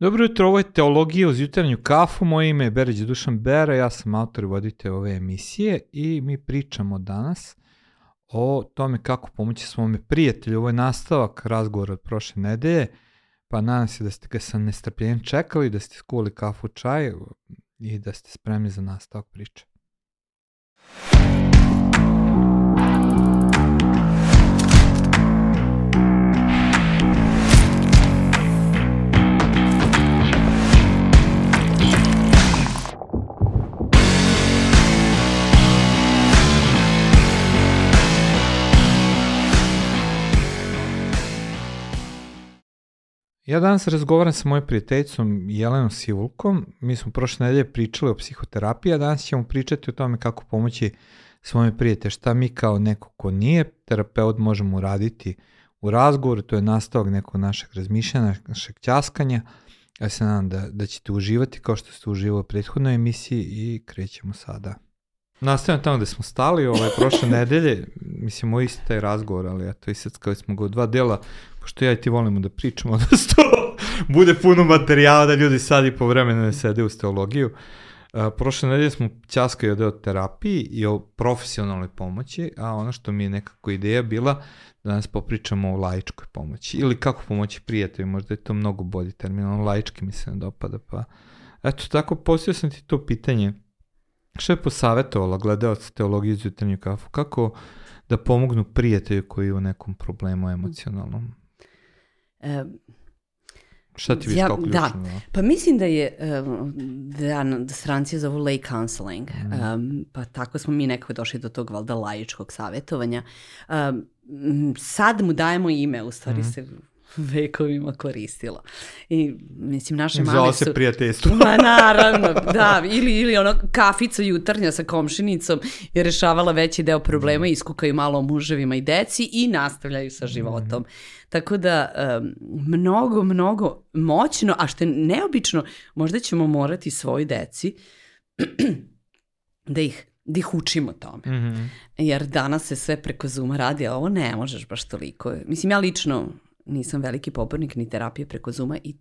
Dobro jutro, ovo je Teologija uz jutarnju kafu, moje ime je Berić Dušan Bera, ja sam autor i voditelj ove emisije i mi pričamo danas o tome kako pomoći svome prijatelju. Ovo je nastavak razgovora od prošle nedelje, pa nadam se da ste ga sa nestrpljenjem čekali, da ste skuli kafu čaj i da ste spremni za nastavak priče. Ja danas razgovaram sa mojom prijateljicom Jelenom Sivulkom. Mi smo prošle nedelje pričali o psihoterapiji, a danas ćemo pričati o tome kako pomoći svome prijatelje. Šta mi kao neko ko nije terapeut možemo uraditi u razgovoru, to je nastavak nekog našeg razmišljanja, našeg ćaskanja. Ja se nadam da, da ćete uživati kao što ste uživali u prethodnoj emisiji i krećemo sada. Nastavljamo tamo gde smo stali, ovaj, prošle nedelje, mislim, moj isti taj razgovor, ali eto, iseckali smo ga u dva dela, pošto ja i ti volimo da pričamo, da to bude puno materijala, da ljudi sad i po vremenu ne sede uz teologiju. Uh, prošle nedelje smo ćaskali o deo terapiji i o profesionalnoj pomoći, a ono što mi je nekako ideja bila da danas popričamo o laičkoj pomoći ili kako pomoći prijatelju, možda je to mnogo bolji termin, on laički mi se ne dopada, pa eto tako postavio sam ti to pitanje Što je posavetovala gledalac teologije iz jutarnju kafu? Kako da pomognu prijatelju koji je u nekom problemu emocionalnom? E, Šta ti viš ja, ključno? da. Pa mislim da je, da, da stranci zovu lay counseling, Mhm. um, pa tako smo mi nekako došli do tog valjda laičkog savjetovanja. Um, sad mu dajemo ime, u stvari Mhm. se vekovima koristilo. I mislim, naše mame se su... prijateljstvo. Ma naravno, da, ili, ili ono kafica jutarnja sa komšinicom je rešavala veći deo problema, iskukaju malo muževima i deci i nastavljaju sa životom. Tako da, um, mnogo, mnogo moćno, a što je neobično, možda ćemo morati svoj deci da ih, da ih učimo tome. Mhm. Jer danas se sve preko Zuma radi, a ovo ne možeš baš toliko. Mislim, ja lično nisam veliki pobornik ni terapije preko Zuma, i,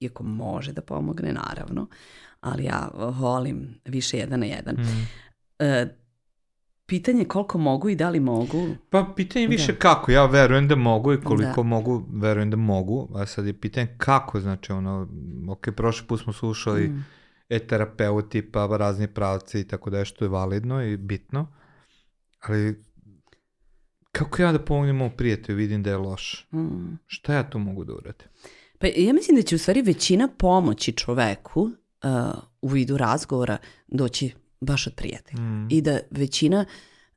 iako može da pomogne, naravno, ali ja volim više jedan na jedan. Mhm. E, pitanje je koliko mogu i da li mogu. Pa pitanje je više Da. kako, ja verujem da mogu i koliko Da. mogu, verujem da mogu, a sad je pitanje kako, znači ono, ok, prošli put smo slušali Mm. e-terapeuti, pa razni pravci i tako da je što je validno i bitno, ali kako ja da pomognem mom prijatelju, vidim da je loš, Mm. šta ja tu mogu da uradim? Pa ja mislim da će u stvari većina pomoći čoveku uh, u vidu razgovora doći baš od prijatelja. Mm. I da većina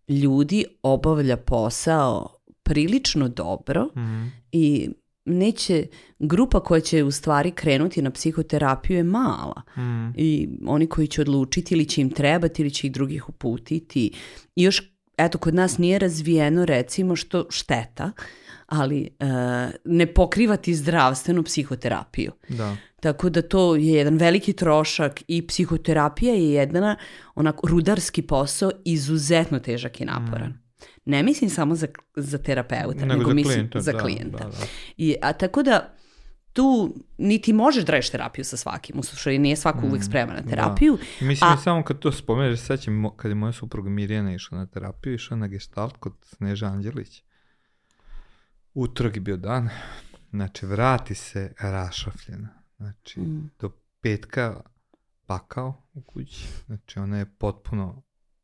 ljudi obavlja posao prilično dobro Mhm. i neće, grupa koja će u stvari krenuti na psihoterapiju je mala. Mhm. I oni koji će odlučiti ili će im trebati ili će ih drugih uputiti. I još, eto, kod nas nije razvijeno recimo što šteta, ali e, ne pokrivati zdravstvenu psihoterapiju. Da. Tako da to je jedan veliki trošak i psihoterapija je jedan onako rudarski posao izuzetno težak i naporan. Ne mislim samo za, za terapeuta, nego, Nego za mislim klijenta, za da, klijenta. da, da. I, a tako da tu niti možeš da radiš terapiju sa svakim, u suštini nije svako uvijek spreman na terapiju. Mislim, A- samo kad to spomeneš, mo- kad je moja supruga Mirjana išla na terapiju, išla na gestalt kod Sneža Anđelić. Utrog je bio dan, znači vrati se rašafljena. Znači, Mm. do petka pakao u kući. Znači, ona je potpuno,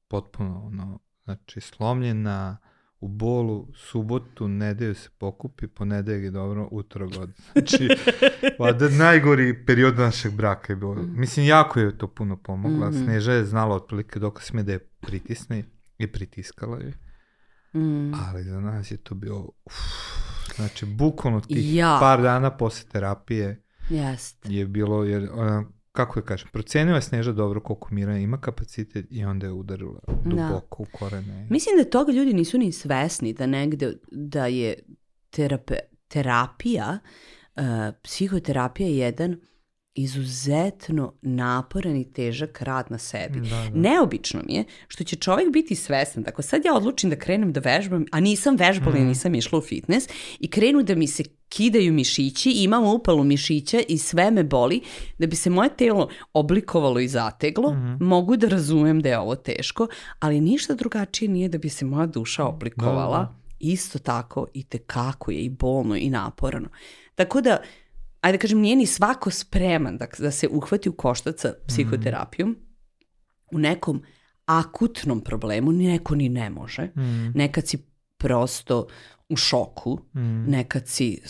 potpuno, ono, znači, slomljena, u bolu, subotu, nedelju se pokupi, ponedeljak je dobro, utorog od. Znači, Vada najgori period našeg braka je bilo. Mislim, jako je to puno pomogla. Mhm. Sneža je znala otprilike dok sme da je pritisne i pritiskala je. Mm. Ali za nas je to bio... Uf, znači, bukvalno tih Ja. par dana posle terapije Jest. je bilo, jer ona, kako da kažem, procenio je Sneža dobro koliko Mira ima kapacitet i onda je udarila duboko u korene. Mislim da toga ljudi nisu ni svesni da negde da je terape, terapija, uh, psihoterapija jedan izuzetno naporan i težak rad na sebi. Da, da. Neobično mi je što će čovjek biti svestan. Tako sad ja odlučim da krenem da vežbam, a nisam vežbala i Mhm. nisam išla u fitness i krenu da mi se kidaju mišići, imam upalu mišića i sve me boli, da bi se moje telo oblikovalo i zateglo, Mhm. mogu da razumem da je ovo teško, ali ništa drugačije nije da bi se moja duša oblikovala. Da, da. Isto tako i tekako je i bolno i naporno. Tako da, ajde da kažem, nije ni svako spreman da, da se uhvati u koštac sa psihoterapijom u nekom akutnom problemu, neko ni ne može. Mm, Nekad si prosto u šoku, mm, nekad si,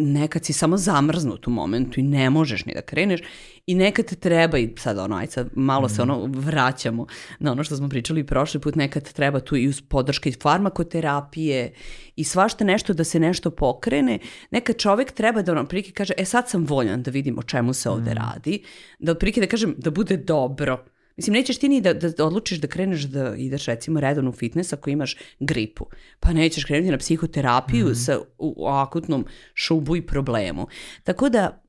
nekad si samo zamrznut u momentu i ne možeš ni da kreneš i nekad te treba i sad ono, aj sad malo se ono vraćamo na ono što smo pričali prošli put, nekad treba tu i uz podrška iz farmakoterapije i svašta nešto da se nešto pokrene, nekad čovek treba da ono prilike kaže, e sad sam voljan da vidim o čemu se ovde radi, da otprilike da kažem da bude dobro, Mislim, nećeš ti ni da, da odlučiš da kreneš da ideš recimo redovno u fitness ako imaš gripu. Pa nećeš krenuti na psihoterapiju sa, u, u akutnom šubu i problemu. Tako da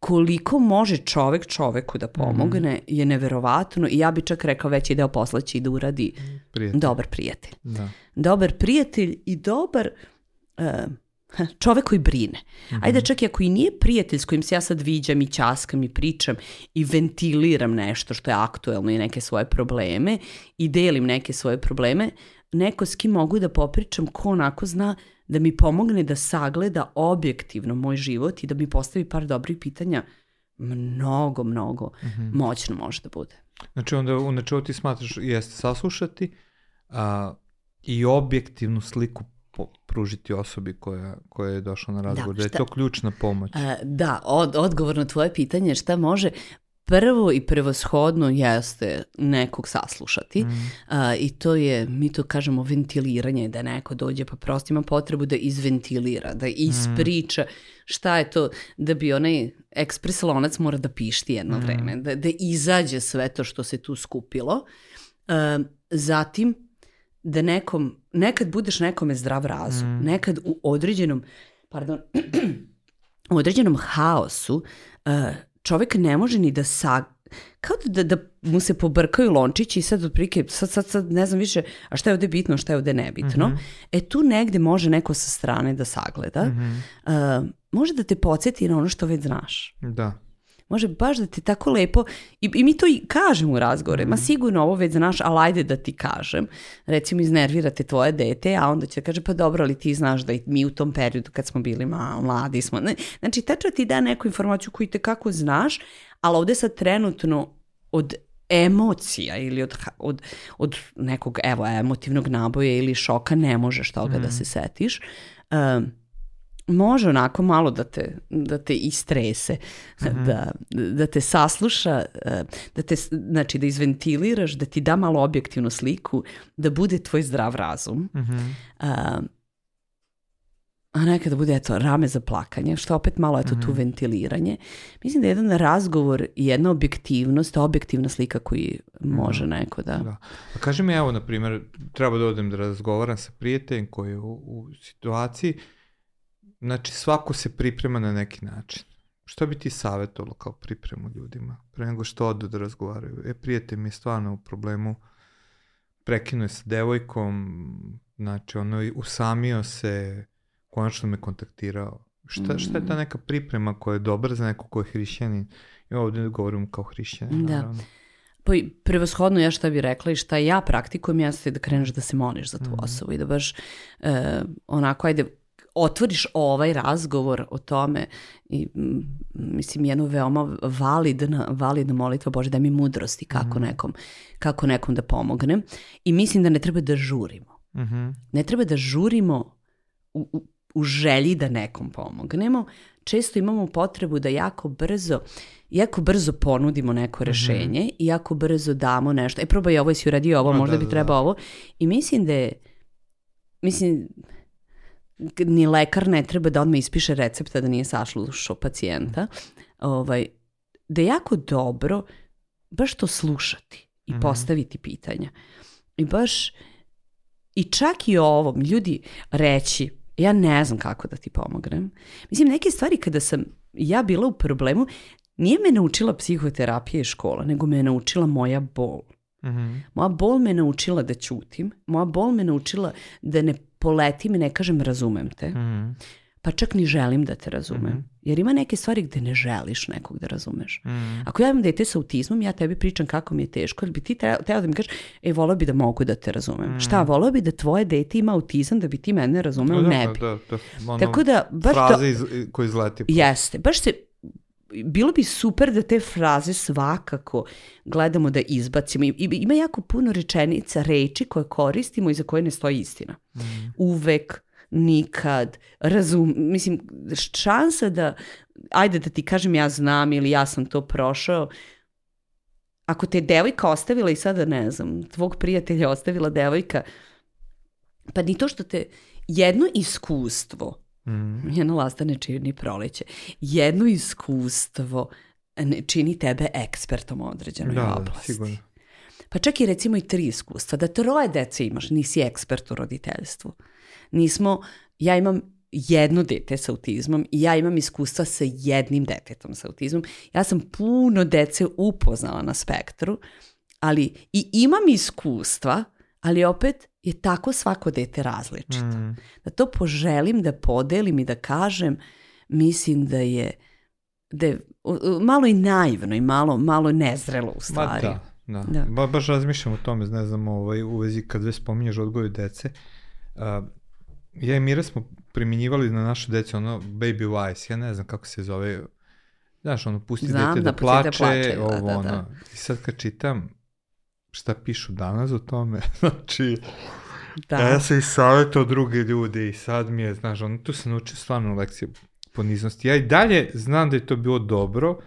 koliko može čovek čoveku da pomogne je neverovatno i ja bi čak rekao veći deo posla će i da uradi prijatelj. dobar prijatelj. Da. Dobar prijatelj i dobar e, čovek koji brine. Ajde čak i ako i nije prijatelj s kojim se ja sad viđam i ćaskam i pričam i ventiliram nešto što je aktuelno i neke svoje probleme i delim neke svoje probleme, neko s kim mogu da popričam ko onako zna da mi pomogne da sagleda objektivno moj život i da mi postavi par dobrih pitanja, mnogo, mnogo moćno može da bude. Znači onda u načelu ti smatraš jeste saslušati a, i objektivnu sliku pružiti osobi koja, koja je došla na razgovor. Da, je šta- to ključna pomoć. E, da, od, odgovor na tvoje pitanje šta može prvo i prevoshodno jeste nekog saslušati A, i to je, mi to kažemo ventiliranje, da neko dođe pa prosto ima potrebu da izventilira, da ispriča šta je to, da bi onaj ekspres lonac mora da pišti jedno vreme, da, da izađe sve to što se tu skupilo. E, zatim, da nekom, nekad budeš nekome zdrav razum, nekad u određenom, pardon, u određenom haosu uh, čovjek ne može ni da sa kao da, da mu se pobrkaju lončići i sad otprilike, sad, sad, sad ne znam više, a šta je ovde bitno, šta je ovde nebitno. E tu negde može neko sa strane da sagleda. Uh, može da te podsjeti na ono što već znaš. Da. Može baš da ti tako lepo, i, i mi to i kažemo u razgovore, ma sigurno ovo već znaš, ali ajde da ti kažem. Recimo iznervirate tvoje dete, a onda će kaže pa dobro, ali ti znaš da i mi u tom periodu kad smo bili ma, mladi smo. Ne, znači tačno ti da neku informaciju koju te kako znaš, ali ovde sad trenutno od emocija ili od, od, od nekog evo emotivnog naboja ili šoka ne možeš toga da se setiš. Um, može onako malo da te, da te istrese, da, da te sasluša, eh, da te, znači da izventiliraš, da ti da malo objektivnu sliku, da bude tvoj zdrav razum. A, a nekada bude eto rame za plakanje, što opet malo eto tu ventiliranje. Mislim da je jedan razgovor i jedna objektivnost, objektivna slika koju može neko da... Da. A kaži mi, evo, na primjer, treba da odem da razgovaram sa prijateljem koji je u, u situaciji, znači svako se priprema na neki način. Što bi ti savjetovalo kao pripremu ljudima? Pre nego što odu da razgovaraju. E, prijatelj mi je stvarno u problemu, prekinuo je sa devojkom, znači ono, usamio se, konačno me kontaktirao. Šta, šta je ta neka priprema koja je dobra za neko ko je hrišćanin? I ovdje govorim kao hrišćanin, Da. naravno. Pa prevashodno ja šta bih rekla i šta ja praktikujem jeste da kreneš da se moliš za tu osobu i da baš e, onako ajde otvoriš ovaj razgovor o tome i mm, mislim jednu veoma validna, validna molitva Bože daj mi mudrosti kako nekom kako nekom da pomognem i mislim da ne treba da žurimo Mhm. ne treba da žurimo u, u, u želji da nekom pomognemo. Često imamo potrebu da jako brzo, jako brzo ponudimo neko rešenje i jako brzo damo nešto. E, probaj ovo, jesi uradio ovo, Ma, možda da, bi da, trebao ovo. I mislim da je, mislim, ni lekar ne treba da odmah ispiše recepta da nije saslušao pacijenta. Ovaj, da je jako dobro baš to slušati i postaviti pitanja. I baš i čak i ovom, ljudi, reći, ja ne znam kako da ti pomognem. Mislim, neke stvari kada sam ja bila u problemu, nije me naučila psihoterapija i škola, nego me je naučila moja bol. Mm -hmm. Moja bol me naučila da ćutim, moja bol me naučila da ne poletim i ne kažem razumem te, Mm -hmm. pa čak ni želim da te razumem. Mhm. Jer ima neke stvari gde ne želiš nekog da razumeš. Mm. Ako ja imam dete sa autizmom, ja tebi pričam kako mi je teško, ali bi ti teo, teo da mi kažeš, e, volao bi da mogu da te razumem. Mm. Šta, volao bi da tvoje dete ima autizam da bi ti mene razumeo? Da, ne bi. Da, da, ono, Tako da, baš to, fraze iz, koje izleti. Jeste, baš se bilo bi super da te fraze svakako gledamo da izbacimo. I, ima jako puno rečenica, reči koje koristimo i za koje ne stoji istina. Mm. Uvek, nikad, razum, mislim, šansa da, ajde da ti kažem ja znam ili ja sam to prošao, ako te je devojka ostavila i sada ne znam, tvog prijatelja ostavila devojka, pa ni to što te jedno iskustvo Mm. Njena lasta ne čini proleće. Jedno iskustvo ne čini tebe ekspertom u određenoj Da, da, oblasti. sigurno. Pa čak i recimo i tri iskustva. Da troje dece imaš, nisi ekspert u roditeljstvu. Nismo, ja imam jedno dete sa autizmom i ja imam iskustva sa jednim detetom sa autizmom. Ja sam puno dece upoznala na spektru, ali i imam iskustva, ali opet je tako svako dete različito Mm. da to poželim da podelim i da kažem, mislim da je, da je malo i naivno i malo, malo nezrelo u Ma stvari. da, da. Da. Ba, baš razmišljam o tome, ne znam, ovaj, u vezi kad već spominješ odgoju dece. Uh, ja i Mira smo primjenjivali na našu decu ono Baby Wise, ja ne znam kako se zove, znaš, ono, pusti Znam dete da da, da plače, plače, da, ovo, da, ono. da. I sad kad čitam šta pišu danas o tome, znači, Da. da. ja sam i savjetao druge ljude i sad mi je, znaš, ono, tu sam naučio stvarno lekcije poniznosti. Ja i dalje znam da je to bilo dobro,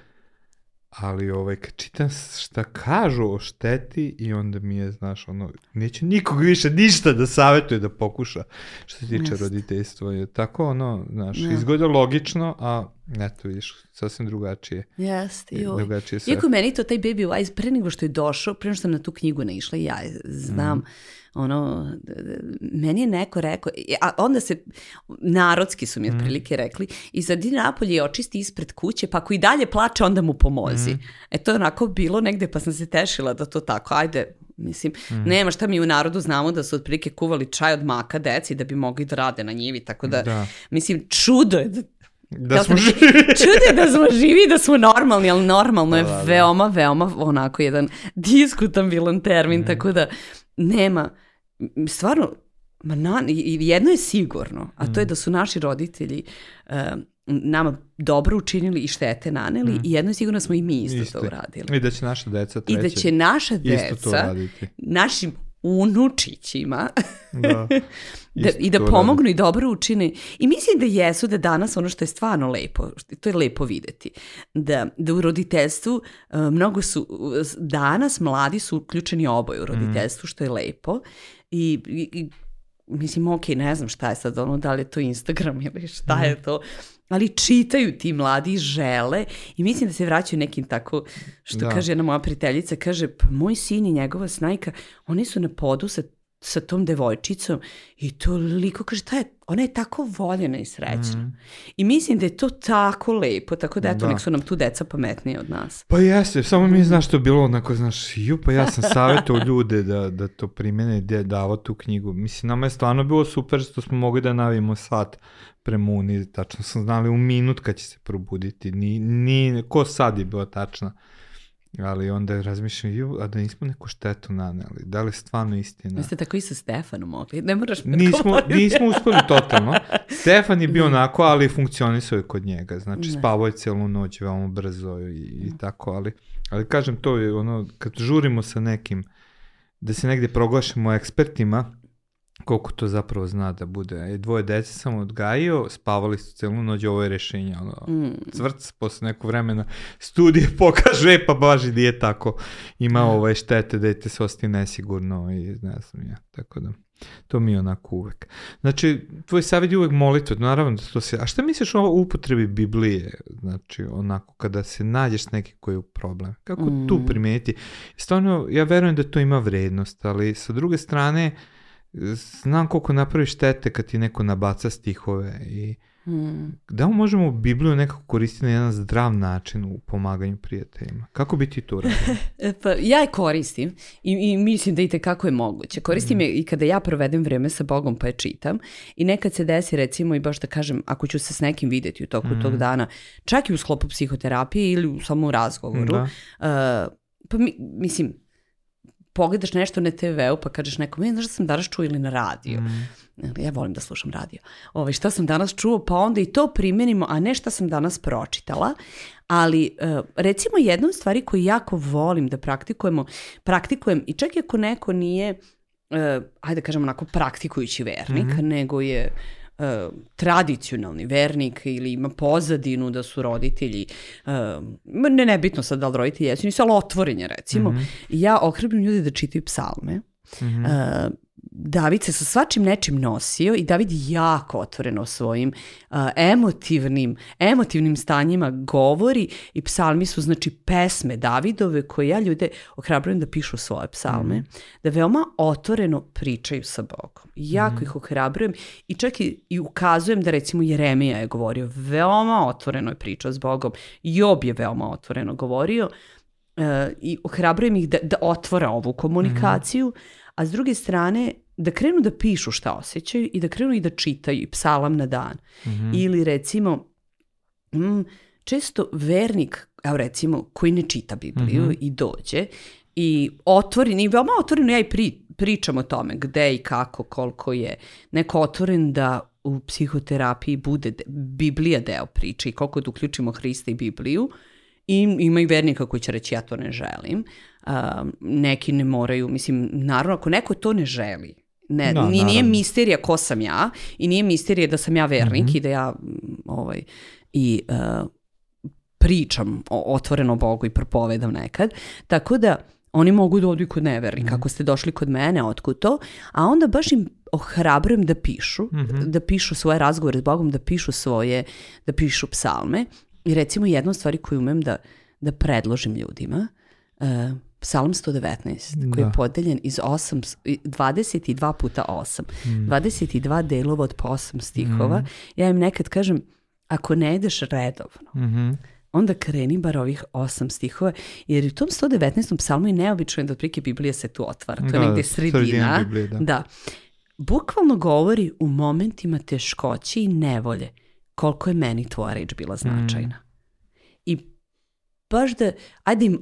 ali ovaj, kad čitam šta kažu o šteti i onda mi je, znaš, ono, neće nikog više ništa da savjetuje da pokuša što se tiče roditeljstva. Je tako, ono, znaš, Da. izgleda logično, a eto, vidiš, sasvim drugačije. Jeste, joj. Drugačije sve. Iako meni to taj Baby Wise, pre nego što je došao, pre nego što sam na tu knjigu naišla, ja je znam, Mhm. ono, meni je neko rekao, a onda se, narodski su mi Mhm. otprilike rekli, izadi napolje i očisti ispred kuće, pa ako i dalje plače, onda mu pomozi. Mhm. E to je onako bilo negde, pa sam se tešila da to tako, ajde, mislim, Mhm. nema šta mi u narodu znamo da su otprilike kuvali čaj od maka deci da bi mogli da rade na njivi, tako da, Da. mislim, čudo je da Da smo živi. Čudo je da smo živi i da smo normalni, ali normalno je Da, da, da. veoma, veoma onako jedan diskutabilan termin, Mhm. tako da nema, stvarno, ma na, i- i jedno je sigurno, a Mhm. to je da su naši roditelji e, nama dobro učinili i štete naneli i jedno je sigurno da smo i mi isto, Mhm. Isto to uradili. I da će naša deca I treće da će naša isto to deca raditi. našim unučićima Da. da, i da to pomognu i dobro učine. I mislim da jesu da danas ono što je stvarno lepo, to je lepo videti, da, da u roditeljstvu uh, mnogo su, danas mladi su uključeni oboje u roditeljstvu, što je lepo. I, i, i mislim, ok, ne znam šta je sad ono, da li je to Instagram ili šta je to, ali čitaju ti mladi, žele i mislim da se vraćaju nekim tako, što Da. kaže jedna moja prijateljica, kaže, pa moj sin i njegova snajka, oni su na podu sa, sa tom devojčicom i toliko, kaže, ta je, ona je tako voljena i srećna. I mislim da je to tako lepo, tako da eto, Da. nek su nam tu deca pametnije od nas. Pa jeste, samo mi znaš što je bilo onako, znaš, ju, pa ja sam savjetao ljude da, da to primene i da je davao tu knjigu. Mislim, nama je stvarno bilo super što smo mogli da navijemo sat premuni, tačno sam znali u minut kad će se probuditi, ni, ni, ko sad je bila tačna. Ali onda razmišljam, ju, a da nismo neku štetu naneli, da li je stvarno istina? Vi ste tako i sa Stefanom mogli, ne moraš me Nismo, govoriti. nismo uspeli totalno. Stefan je bio onako, ali funkcionisao je kod njega. Znači, Ne. spavao je celu noć veoma brzo i, i tako, ali, ali kažem, to je ono, kad žurimo sa nekim, da se negde proglašimo ekspertima, koliko to zapravo zna da bude. E, dvoje dece sam odgajio, spavali su celu noć, ovo je rešenje. Ono, Mm, cvrc posle nekog vremena studije pokaže, e, pa baš i nije tako. Ima Da. ovaj štete, dete se ostaje nesigurno i ne znam ja, tako da to mi je onako uvek. Znači, tvoj savjet je uvek molitva, naravno da to se... A šta misliš o upotrebi Biblije, znači, onako, kada se nađeš neki koji je u problem? Kako Mm. tu primetiti? Stvarno, ja verujem da to ima vrednost, ali sa druge strane, znam koliko napravi štete kad ti neko nabaca stihove i Hmm. Da li možemo Bibliju nekako koristiti na jedan zdrav način u pomaganju prijateljima? Kako bi ti to radio? pa, ja je koristim i, i mislim da i tekako je moguće. Koristim mm. je i kada ja provedem vreme sa Bogom pa je čitam i nekad se desi recimo i baš da kažem ako ću se s nekim videti u toku mm. tog dana, čak i u sklopu psihoterapije ili u samom razgovoru, da. uh, pa mi, mislim, pogledaš nešto na TV-u pa kažeš nekom, znaš da sam danas čuo ili na radiju. Mm ja volim da slušam radio, ovaj, šta sam danas čuo, pa onda i to primenimo, a ne šta sam danas pročitala, ali e, recimo jedna od stvari koju jako volim da praktikujemo, praktikujem i čak i ako neko nije, e, ajde da kažem onako praktikujući vernik, mm -hmm. nego je uh, tradicionalni vernik ili ima pozadinu da su roditelji, uh, ne nebitno sad da li roditelji jesu, nisu, ali otvorenje recimo. Mm -hmm. Ja ohrabrim ljudi da čitaju psalme. Mm -hmm. uh, David se sa svačim nečim nosio i David jako otvoreno o svojim uh, emotivnim, emotivnim stanjima govori i psalmi su znači pesme Davidove koje ja ljude ohrabrujem da pišu svoje psalme, mm. da veoma otvoreno pričaju sa Bogom. Jako mm. ih ohrabrujem i čak i, i ukazujem da recimo Jeremija je govorio, veoma otvoreno je pričao s Bogom, Job je veoma otvoreno govorio uh, i ohrabrujem ih da, da otvora ovu komunikaciju, mm a s druge strane da krenu da pišu šta osjećaju i da krenu i da čitaju i psalam na dan. Mm -hmm. Ili recimo, mm, često vernik, evo recimo, koji ne čita Bibliju mm -hmm. i dođe i otvori, i veoma otvoreno ja i pri, pričam o tome gde i kako, koliko je neko otvoren da u psihoterapiji bude de, Biblija deo priče i koliko da uključimo Hrista i Bibliju, I ima i vernika koji će reći ja to ne želim. Uh, neki ne moraju, mislim, naravno ako neko to ne želi, ne, da, nije, nije misterija ko sam ja i nije misterija da sam ja vernik mm -hmm. i da ja ovaj, i uh, pričam o, otvoreno Bogu i propovedam nekad. Tako da oni mogu da odu kod nevernika. Mm -hmm. Ako ste došli kod mene, otkud to? A onda baš im ohrabrujem da pišu, mm -hmm. da pišu svoje razgovore s Bogom, da pišu svoje, da pišu psalme I recimo jedna od stvari koju umem da, da predložim ljudima, uh, Psalm 119, koji da. je podeljen iz 8, 22 puta 8, mm. 22 delova od po 8 stihova. Mm. Ja im nekad kažem, ako ne ideš redovno, mm -hmm. onda kreni bar ovih 8 stihova, jer u tom 119. psalmu je neobično da otprilike Biblija se tu otvara. To da, je negde sredina. sredina Biblije, da. da. Bukvalno govori u momentima teškoće i nevolje koliko je meni tvoja reč bila značajna. Mm. I baš da, ajde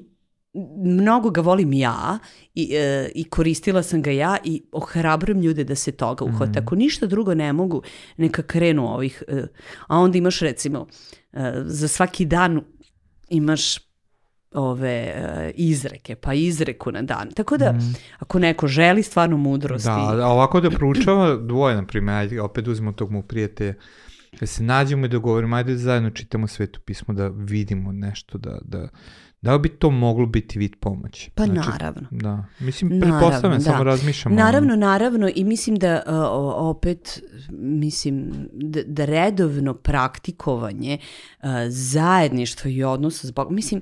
mnogo ga volim ja i, e, i koristila sam ga ja i ohrabrujem ljude da se toga uhvate. Mm. Ako ništa drugo ne mogu, neka krenu ovih, e, a onda imaš recimo e, za svaki dan imaš ove e, izreke, pa izreku na dan. Tako da, mm. ako neko želi stvarno mudrosti... Da, ovako da proučava dvoje, na primjer, opet uzmemo tog mu prijatelja, da se nađemo i da govorimo, ajde da zajedno čitamo sveto pismo, da vidimo nešto, da, da, da li bi to moglo biti vid pomoći? Pa znači, naravno. Da, mislim, pretpostavljam, da. samo razmišljam. Naravno, naravno i mislim da uh, opet, mislim, da, da redovno praktikovanje uh, zajedništva i odnosa s Bogom, mislim,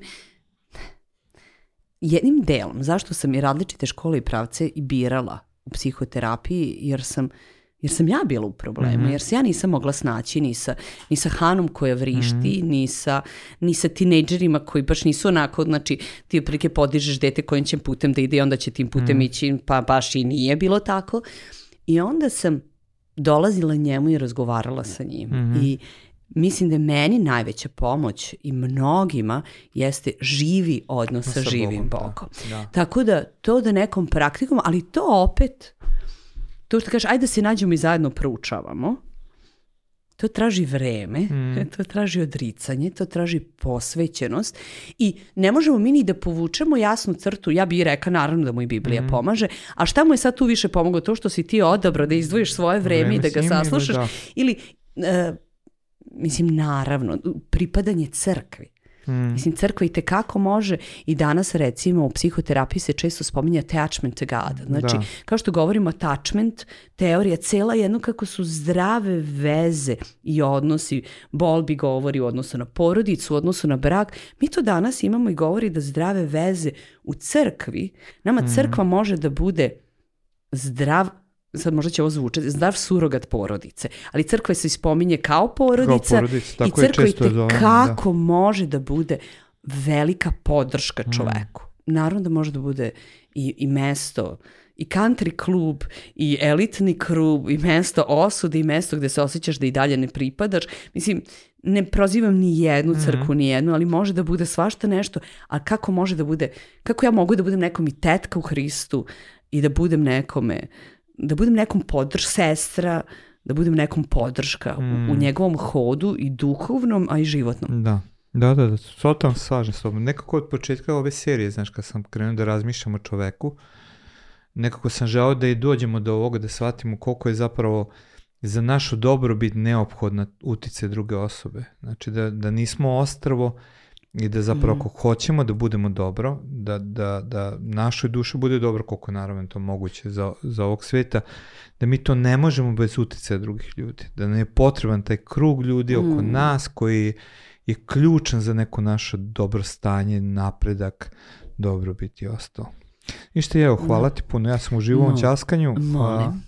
jednim delom, zašto sam i različite škole i pravce i birala u psihoterapiji, jer sam uh, Jer sam ja bila u problemu, mm -hmm. jer se ja nisam mogla snaći ni sa, ni sa Hanom koja vrišti, mm -hmm. ni, sa, ni sa tinejdžerima koji baš nisu onako, znači ti otprilike podižeš dete kojim će putem da ide i onda će tim putem mm -hmm. ići, pa baš i nije bilo tako. I onda sam dolazila njemu i razgovarala sa njim. Mm -hmm. I mislim da je meni najveća pomoć i mnogima jeste živi odnos sa, sa živim Bogom. Da, Bogom. Da, da. Tako da to da nekom praktikom, ali to opet to što kažeš, ajde da se nađemo i zajedno proučavamo, to traži vreme, mm. to traži odricanje, to traži posvećenost i ne možemo mi ni da povučemo jasnu crtu, ja bih rekla naravno da mu i Biblija mm. pomaže, a šta mu je sad tu više pomoglo? To što si ti odabrao da izdvojiš svoje vreme, vreme i da ga saslušaš da. ili, uh, mislim, naravno, pripadanje crkvi. Mm. Mislim, crkva i tekako može i danas recimo u psihoterapiji se često spominje attachment to God. Znači, da. kao što govorimo attachment, teorija cela jedno kako su zdrave veze i odnosi, Bolbi govori u odnosu na porodicu, u odnosu na brak, mi to danas imamo i govori da zdrave veze u crkvi, nama mm. crkva može da bude zdrav sad možda će ovo zvučati, zdrav surogat porodice, ali crkva se ispominje kao porodica, kao porodica tako i crkva je često zovem, kako da. može da bude velika podrška čoveku. Mm. Naravno da može da bude i, i mesto, i country klub, i elitni klub, i mesto osude, i mesto gde se osjećaš da i dalje ne pripadaš. Mislim, ne prozivam ni jednu mhm. crku, mm -hmm. ni jednu, ali može da bude svašta nešto, a kako može da bude, kako ja mogu da budem nekom i tetka u Hristu i da budem nekome, da budem nekom podrž sestra, da budem nekom podrška mm. u, u mhm. njegovom hodu i duhovnom, a i životnom. Da. Da, da, da, totalno slažem s tobom. Nekako od početka ove serije, znaš, kad sam krenuo da razmišljam o čoveku, nekako sam želao da i dođemo do ovoga, da shvatimo koliko je zapravo za našu dobrobit neophodna utice druge osobe. Znači da, da nismo ostrvo i da zapravo mm. ako hoćemo da budemo dobro, da, da, da našoj duši bude dobro, koliko naravno to moguće za, za ovog sveta, da mi to ne možemo bez uticaja drugih ljudi. Da nam je potreban taj krug ljudi mm. oko nas koji je ključan za neko naše dobro stanje, napredak, dobrobit i ostalo. Ništa, evo, hvala ti puno, ja sam uživo u časkanju. Molim.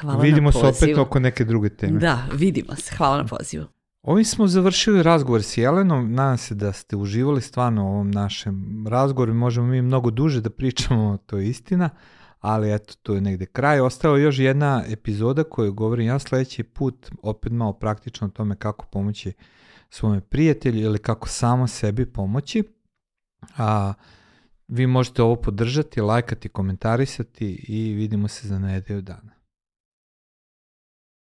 Hvala vidimo se opet oko neke druge teme. Da, vidimo se. Hvala na pozivu. Ovim smo završili razgovor s Jelenom. Nadam se da ste uživali stvarno u ovom našem razgovoru. Možemo mi mnogo duže da pričamo, to je istina, ali eto, to je negde kraj. Ostao još jedna epizoda koju govorim ja sledeći put, opet malo praktično o tome kako pomoći svome prijatelju ili kako samo sebi pomoći. A, vi možete ovo podržati, lajkati, komentarisati i vidimo se za nedelju dana.